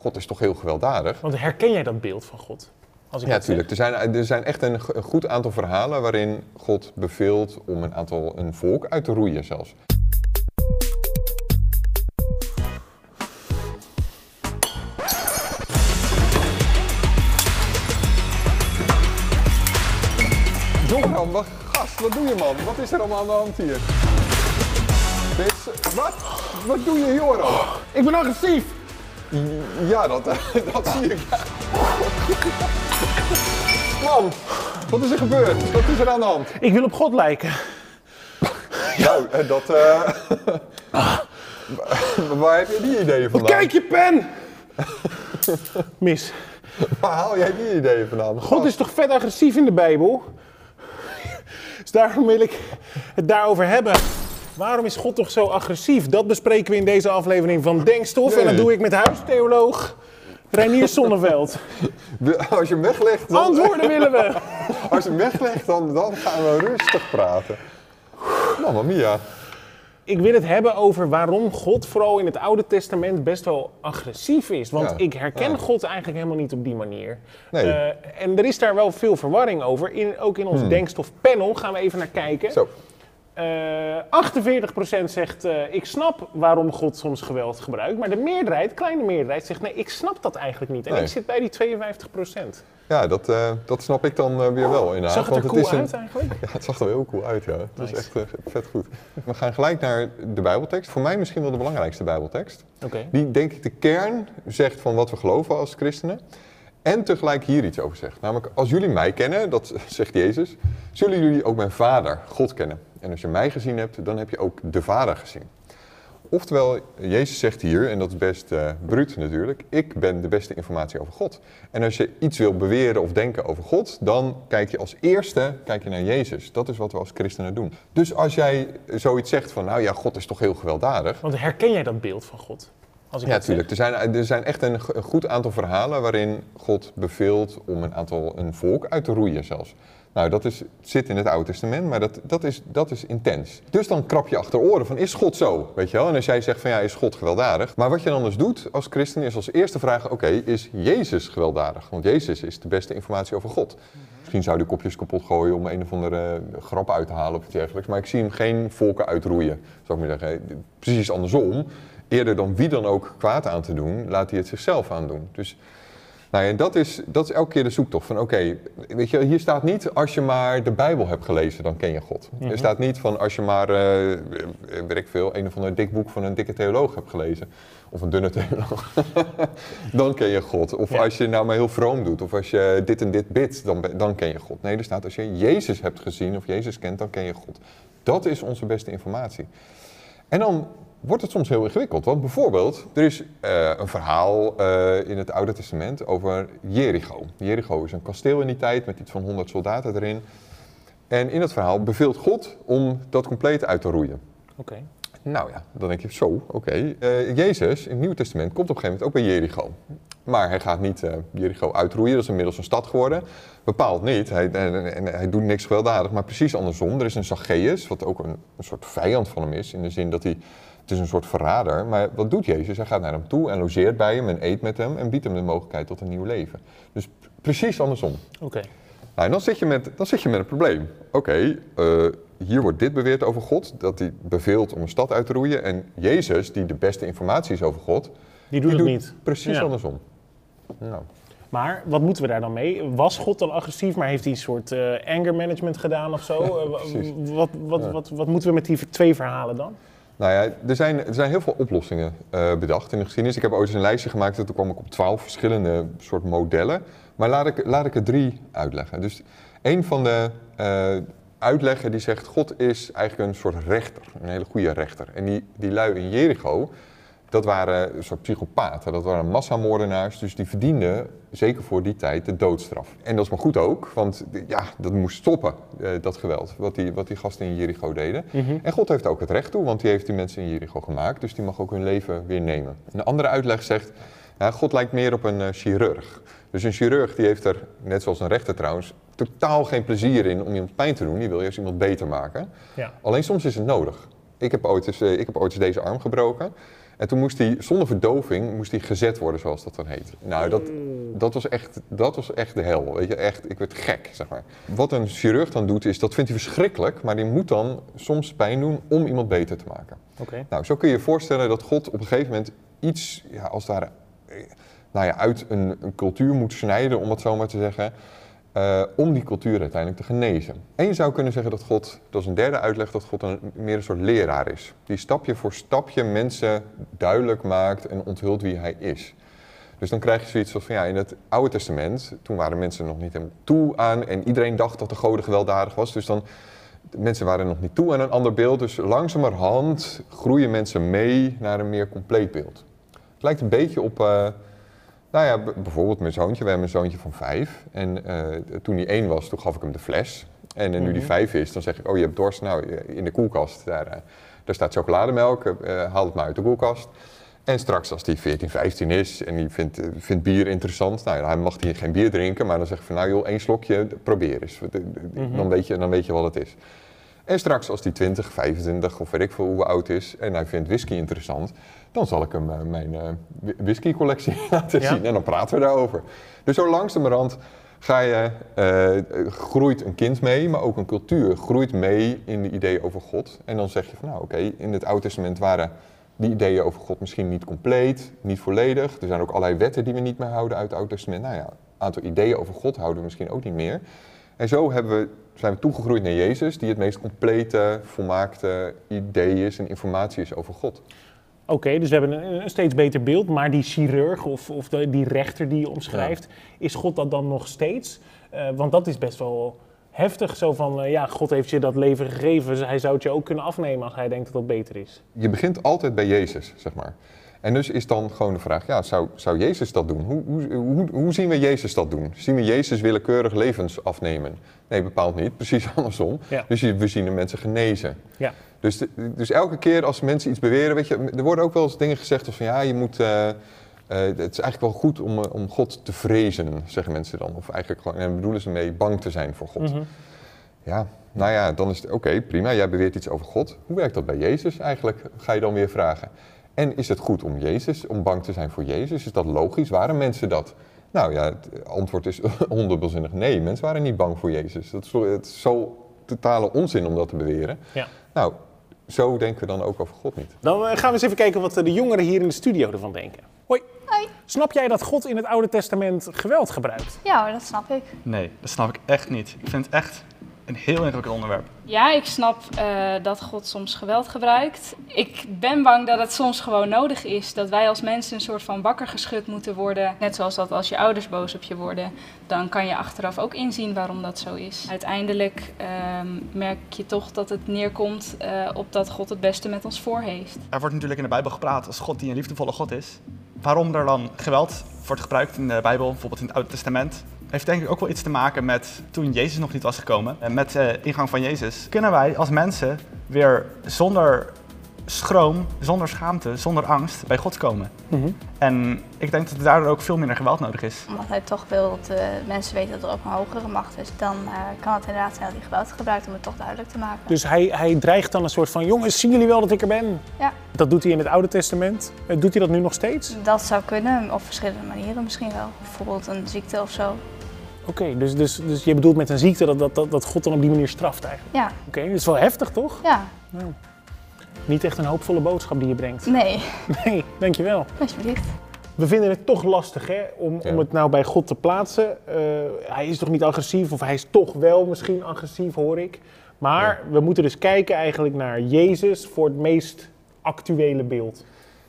God is toch heel gewelddadig? Want herken jij dat beeld van God? Als ik Ja, natuurlijk. Er zijn, er zijn echt een, goed aantal verhalen waarin God beveelt om een aantal een volk uit te roeien zelfs. Joram, wat, gast, wat doe je man? Wat is er allemaal aan de hand hier? Dit wat? Wat doe je Joram? Ik ben agressief! Ja, dat, dat zie ik. Man, wat is er gebeurd? Wat is er aan de hand? Ik wil op God lijken. Nou, dat. eh waar heb je die ideeën vandaan? Kijk je pen! Mis. Waar haal jij die ideeën vandaan? God is toch vet agressief in de Bijbel? Dus daarom wil ik het daarover hebben. Waarom is God toch zo agressief? Dat bespreken we in deze aflevering van Denkstof. En dat doe ik met huistheoloog Reinier Sonneveld. Als je hem weglegt, dan, Antwoorden willen we! als je hem weglegt dan, dan gaan we rustig praten. Mamma mia. Ik wil het hebben over waarom God vooral in het Oude Testament best wel agressief is. Want Ja, ik herken ja. God eigenlijk helemaal niet op die manier. Nee. Eh, en er is daar wel veel verwarring over. In, ook in ons Denkstof panel gaan we even naar kijken. Hmm. Zo. Eh 48% zegt eh, ik snap waarom God soms geweld gebruikt. Maar de meerderheid, kleine meerderheid, zegt nee, ik snap dat eigenlijk niet. En Nee. ik zit bij die 52%. Ja, dat, eh, dat snap ik dan eh, weer wel inderdaad. Zag het er want cool is een- uit eigenlijk? Ja, het zag er heel cool uit, ja. Het is echt eh, vet goed. We gaan gelijk naar de Bijbeltekst. Voor mij misschien wel de belangrijkste Bijbeltekst. Die denk ik de kern zegt van wat we geloven als christenen. En tegelijk hier iets over zegt. Namelijk, als jullie mij kennen, dat zegt Jezus, zullen jullie ook mijn vader, God, kennen. En als je mij gezien hebt, dan heb je ook de vader gezien. Oftewel, Jezus zegt hier, en dat is best eh bruut natuurlijk, ik ben de beste informatie over God. En als je iets wil beweren of denken over God, dan kijk je als eerste kijk je naar Jezus. Dat is wat we als christenen doen. Dus als jij zoiets zegt van, nou ja, God is toch heel gewelddadig. Want herken jij dat beeld van God? Als ik Ja, natuurlijk. Er zijn, er zijn echt een, goed aantal verhalen waarin God beveelt om een aantal een volk uit te roeien zelfs. Nou, dat is, zit in het Oude Testament, maar dat, dat, is, dat is intens. Dus dan krap je achter oren van, is God zo? Weet je wel? En als jij zegt van, ja, is God gewelddadig? Maar wat je dan dus doet als christen is als eerste vragen, oké, is Jezus gewelddadig? Want Jezus is de beste informatie over God. Misschien zou hij kopjes kapot gooien om een of andere grap uit te halen of iets dergelijks. Maar ik zie hem geen volken uitroeien, zou ik maar zeggen. Precies andersom. Eerder dan wie dan ook kwaad aan te doen, laat hij het zichzelf aandoen. Dus nou ja, dat is, dat is elke keer de zoektocht van oké, weet je, hier staat niet als je maar de Bijbel hebt gelezen, dan ken je God. Er staat niet van als je maar, eh, weet ik veel, een of ander dik boek van een dikke theoloog hebt gelezen. Of een dunne theoloog. dan ken je God. Of Ja. als je nou maar heel vroom doet. Of als je dit en dit bidt, dan, dan ken je God. Nee, er staat als je Jezus hebt gezien of Jezus kent, dan ken je God. Dat is onze beste informatie. En dan wordt het soms heel ingewikkeld. Want bijvoorbeeld, er is eh, een verhaal eh, in het Oude Testament over Jericho. Jericho is een kasteel in die tijd met iets van 100 soldaten erin. En in dat verhaal beveelt God om dat compleet uit te roeien. Oké. Nou ja, dan denk je zo, oké. Eh, Jezus in het Nieuwe Testament komt op een gegeven moment ook bij Jericho. Maar hij gaat niet Jericho uitroeien, dat is inmiddels een stad geworden. Bepaald niet, hij, en, en hij doet niks gewelddadig, maar precies andersom. Er is een Zacchaeus, wat ook een, een soort vijand van hem is, in de zin dat hij, het is een soort verrader. Maar wat doet Jezus? Hij gaat naar hem toe en logeert bij hem en eet met hem en biedt hem de mogelijkheid tot een nieuw leven. Dus precies andersom. Oké. Nou, en dan zit je met, dan zit je met een probleem. Oké, eh, hier wordt dit beweerd over God, dat hij beveelt om een stad uit te roeien. En Jezus, die de beste informatie is over God, Die doet die het niet. precies Ja. andersom. Nou, Maar wat moeten we daar dan mee? Was God dan agressief, maar heeft hij een soort eh, anger management gedaan of zo? Eh, wat, wat, wat, wat moeten we met die twee verhalen dan? Nou ja, er zijn, er zijn heel veel oplossingen eh, bedacht in de geschiedenis. Ik heb ooit eens een lijstje gemaakt en toen kwam ik op twaalf verschillende soort modellen. Maar laat ik, laat ik er drie uitleggen. Dus een van de eh, uitleggen die zegt, God is eigenlijk een soort rechter, een hele goede rechter. En die, die lui in Jericho, dat waren een soort psychopaten, dat waren massamoordenaars, dus die verdienden, zeker voor die tijd, de doodstraf. En dat is maar goed ook, want ja, dat moest stoppen, eh, dat geweld, wat die, wat die gasten in Jericho deden. En God heeft ook het recht toe, want die heeft die mensen in Jericho gemaakt, dus die mag ook hun leven weer nemen. Een andere uitleg zegt, ja, God lijkt meer op een eh, chirurg. Dus een chirurg die heeft er, net zoals een rechter trouwens, totaal geen plezier in om iemand pijn te doen. Die wil juist iemand beter maken. Ja. Alleen soms is het nodig. Ik heb ooit eens, eh, ik heb ooit eens deze arm gebroken. En toen moest hij, zonder verdoving, moest hij gezet worden, zoals dat dan heet. Nou, dat, dat, was echt, dat was echt de hel. Weet je, echt, ik werd gek, zeg maar. Wat een chirurg dan doet, is dat vindt hij verschrikkelijk, maar die moet dan soms pijn doen om iemand beter te maken. Oké. Nou, zo kun je je voorstellen dat God op een gegeven moment iets, ja, als ware, eh, nou ja, uit een, een cultuur moet snijden, om het zo maar te zeggen, eh, om die cultuur uiteindelijk te genezen. En je zou kunnen zeggen dat God, dat is een derde uitleg, dat God een, meer een soort leraar is. Die stapje voor stapje mensen duidelijk maakt en onthult wie hij is. Dus dan krijg je zoiets van ja, in het Oude Testament, toen waren mensen nog niet helemaal toe aan en iedereen dacht dat de goden gewelddadig was. Dus dan, mensen waren nog niet toe aan een ander beeld. Dus langzamerhand groeien mensen mee naar een meer compleet beeld. Het lijkt een beetje op, eh, nou ja, bijvoorbeeld mijn zoontje. We hebben een zoontje van vijf. En eh, toen hij één was, toen gaf ik hem de fles. En eh, nu die vijf is, dan zeg ik, oh je hebt dorst, nou eh, in de koelkast. Daar, daar staat chocolademelk, haal het maar uit de koelkast. En straks als hij 14, 15 is en die vindt, vindt bier interessant, nou ja, hij mag hij geen bier drinken, maar dan zeg ik van nou joh, één slokje, probeer eens. Eh, dan, weet je, dan weet je wat het is. En straks als hij 20, 25 of weet ik veel hoe oud is en hij vindt whisky interessant, dan zal ik hem eh, mijn whi- whiskycollectie laten Ja. zien en dan praten we daarover. Dus zo langzamerhand ga je, eh, groeit een kind mee, maar ook een cultuur groeit mee in de ideeën over God. En dan zeg je van nou oké, in het Oude Testament waren die ideeën over God misschien niet compleet, niet volledig. Er zijn ook allerlei wetten die we niet meer houden uit het Oude Testament. Nou ja, een aantal ideeën over God houden we misschien ook niet meer. En zo hebben we, zijn we toegegroeid naar Jezus, die het meest complete, volmaakte idee is en informatie is over God. Oké, dus we hebben een, een steeds beter beeld, maar die chirurg of, of de- die rechter die je omschrijft, is God dat dan nog steeds? Eh, want dat is best wel heftig, zo van, eh, ja, God heeft je dat leven gegeven, dus hij zou het je ook kunnen afnemen als hij denkt dat dat beter is. Je begint altijd bij Jezus, zeg maar. En dus is dan gewoon de vraag, ja, zou, zou Jezus dat doen? Hoe, hoe, hoe, hoe zien we Jezus dat doen? Zien we Jezus willekeurig levens afnemen? Nee, bepaald niet. Precies andersom. Ja. Dus we zien de mensen genezen. Ja. Dus, de- dus elke keer als mensen iets beweren, weet je, er worden ook wel eens dingen gezegd als van ja, je moet, eh, eh, het is eigenlijk wel goed om, eh, om God te vrezen, zeggen mensen dan. Of eigenlijk gewoon, en bedoelen ze mee bang te zijn voor God. Mhm. Ja, nou ja, dan is het oké, prima, jij beweert iets over God. Hoe werkt dat bij Jezus eigenlijk, ga je dan weer vragen. En is het goed om Jezus, om bang te zijn voor Jezus? Is dat logisch? Waren mensen dat? Nou ja, het antwoord is ondubbelzinnig nee. Mensen waren niet bang voor Jezus. Dat is, zo- het is zo totale onzin om dat te beweren. Ja. Nou, zo denken we dan ook over God niet. Dan eh, gaan we eens even kijken wat eh, de jongeren hier in de studio ervan denken. Hoi. Hoi. Snap jij dat God in het Oude Testament geweld gebruikt? Ja hoor, dat snap ik. Nee, dat snap ik echt niet. Ik vind het echt een heel ingewikkeld onderwerp. Ja, ik snap eh, dat God soms geweld gebruikt. Ik ben bang dat het soms gewoon nodig is. Dat wij als mensen een soort van wakker geschud moeten worden. Net zoals dat als je ouders boos op je worden, dan kan je achteraf ook inzien waarom dat zo is. Uiteindelijk ehm, merk je toch dat het neerkomt eh, op dat God het beste met ons voor heeft. Er wordt natuurlijk in de Bijbel gepraat als God die een liefdevolle God is. Waarom er dan geweld wordt gebruikt in de Bijbel, bijvoorbeeld in het Oude Testament, heeft denk ik ook wel iets te maken met toen Jezus nog niet was gekomen. En met de ingang van Jezus kunnen wij als mensen weer zonder schroom, zonder schaamte, zonder angst bij God komen. En ik denk dat er daardoor ook veel minder geweld nodig is. Omdat hij toch wil dat eh, mensen weten dat er ook een hogere macht is, dan eh, kan het inderdaad zijn dat hij geweld gebruikt om het toch duidelijk te maken. Dus hij, hij dreigt dan een soort van, jongens, zien jullie wel dat ik er ben? Ja. Dat doet hij in het Oude Testament. Eh, Doet hij dat nu nog steeds? Dat zou kunnen, op verschillende manieren misschien wel. Bijvoorbeeld een ziekte of zo. Oké, dus, dus, dus je bedoelt met een ziekte dat, dat, dat, dat God dan op die manier straft eigenlijk? Ja, Oké, dat is wel heftig toch? ja, Niet echt een hoopvolle boodschap die je brengt. nee, Nee, dankjewel. alsjeblieft. We vinden het toch lastig hè, om, Ja. om het nou bij God te plaatsen. Eh, hij is toch niet agressief, of hij is toch wel misschien agressief, hoor ik. Maar we moeten dus kijken eigenlijk naar Jezus voor het meest actuele beeld.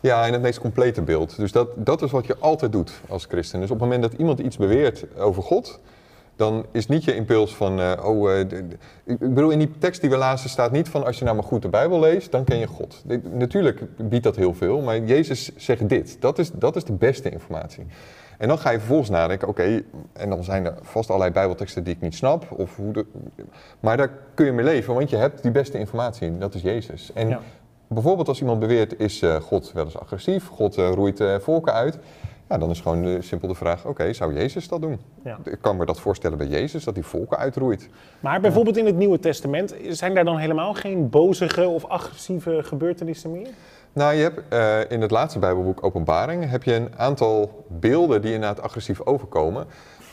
Ja, en het meest complete beeld. Dus dat, dat is wat je altijd doet als christen. Dus op het moment dat iemand iets beweert over God, dan is niet je impuls van, eh, oh, eh, ik bedoel, in die tekst die we lazen staat niet van, als je nou maar goed de Bijbel leest, dan ken je God. Natuurlijk biedt dat heel veel, maar Jezus zegt dit. Dat is, dat is de beste informatie. En dan ga je vervolgens nadenken, oké, en dan zijn er vast allerlei Bijbelteksten die ik niet snap, of hoe de, maar daar kun je mee leven, want je hebt die beste informatie, dat is Jezus. En. Bijvoorbeeld als iemand beweert, is eh, God wel eens agressief, God eh, roeit eh, volken uit, ja, dan is gewoon simpel de vraag, oké, zou Jezus dat doen? Ja. Ik kan me dat voorstellen bij Jezus, dat hij volken uitroeit. Maar bijvoorbeeld in het Nieuwe Testament, zijn daar dan helemaal geen bozige of agressieve gebeurtenissen meer? Nou, je hebt in het laatste Bijbelboek Openbaring heb je een aantal beelden die inderdaad agressief overkomen.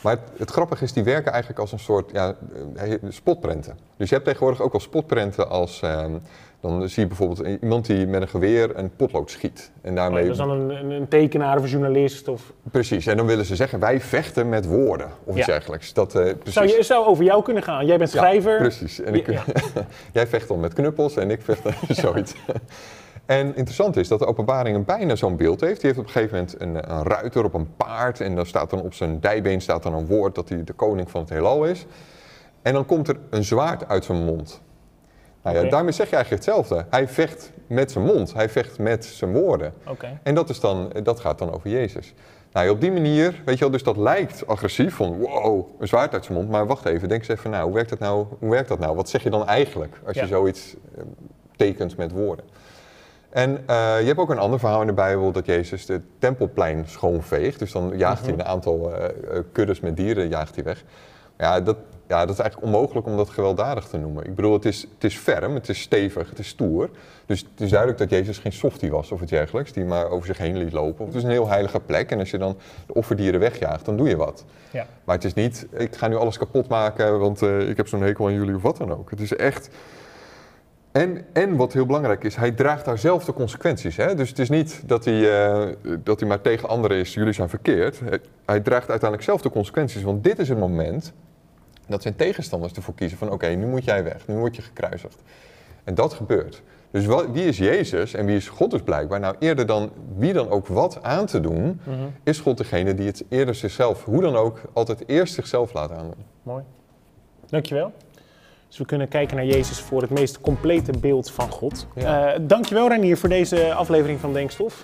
Maar het, het grappige is, die werken eigenlijk als een soort ja, eh, spotprenten. Dus je hebt tegenwoordig ook al spotprenten als... ehm, dan zie je bijvoorbeeld iemand die met een geweer een potlood schiet. En Oh, daarmee... dat is dan een, een, tekenaar of een journalist. Of... Precies, en dan willen ze zeggen, wij vechten met woorden of iets dergelijks. Dat, eh, precies. Zou, je, zou over jou kunnen gaan. Jij bent Ja, schrijver. precies. En ik, jij vecht dan met knuppels en ik vecht dan zoiets. En interessant is dat de openbaring een bijna zo'n beeld heeft. Die heeft op een gegeven moment een, een ruiter op een paard. En dan staat dan op zijn dijbeen staat dan een woord dat hij de koning van het heelal is. En dan komt er een zwaard uit zijn mond. Nou ja, daarmee zeg je eigenlijk hetzelfde. Hij vecht met zijn mond. Hij vecht met zijn woorden. En dat, is dan, dat gaat dan over Jezus. Nou, op die manier, weet je wel, dus dat lijkt agressief, van wow, een zwaard uit zijn mond. Maar wacht even, denk eens even, nou, hoe werkt dat nou? Hoe werkt dat nou? Wat zeg je dan eigenlijk als Ja. je zoiets eh, tekent met woorden? En eh, je hebt ook een ander verhaal in de Bijbel dat Jezus de tempelplein schoonveegt. Dus dan jaagt hij Mhm. een aantal eh, kuddes met dieren jaagt hij weg. Ja dat, ja, dat is eigenlijk onmogelijk om dat gewelddadig te noemen. Ik bedoel, het is, het is ferm, het is stevig, het is stoer. Dus het is duidelijk dat Jezus geen softie was of iets dergelijks, die maar over zich heen liet lopen. Het is een heel heilige plek en als je dan de offerdieren wegjaagt, dan doe je wat. Ja. Maar het is niet, ik ga nu alles kapot maken, want ik heb zo'n hekel aan jullie of wat dan ook. Het is echt... En, en wat heel belangrijk is, hij draagt daar zelf de consequenties. Hè? Dus het is niet dat hij, eh, dat hij maar tegen anderen is, jullie zijn verkeerd. Hij, draagt uiteindelijk zelf de consequenties. Want dit is het moment dat zijn tegenstanders ervoor kiezen van... oké, nu moet jij weg, nu word je gekruisigd. En dat gebeurt. Dus wat, wie is Jezus en wie is God dus blijkbaar? Nou, eerder dan wie dan ook wat aan te doen... Mhm. is God degene die het eerder zichzelf, hoe dan ook... altijd eerst zichzelf laat aandoen. Mooi. Dankjewel. Dus we kunnen kijken naar Jezus voor het meest complete beeld van God. Ja. Eh, dankjewel Renier voor deze aflevering van Denkstof.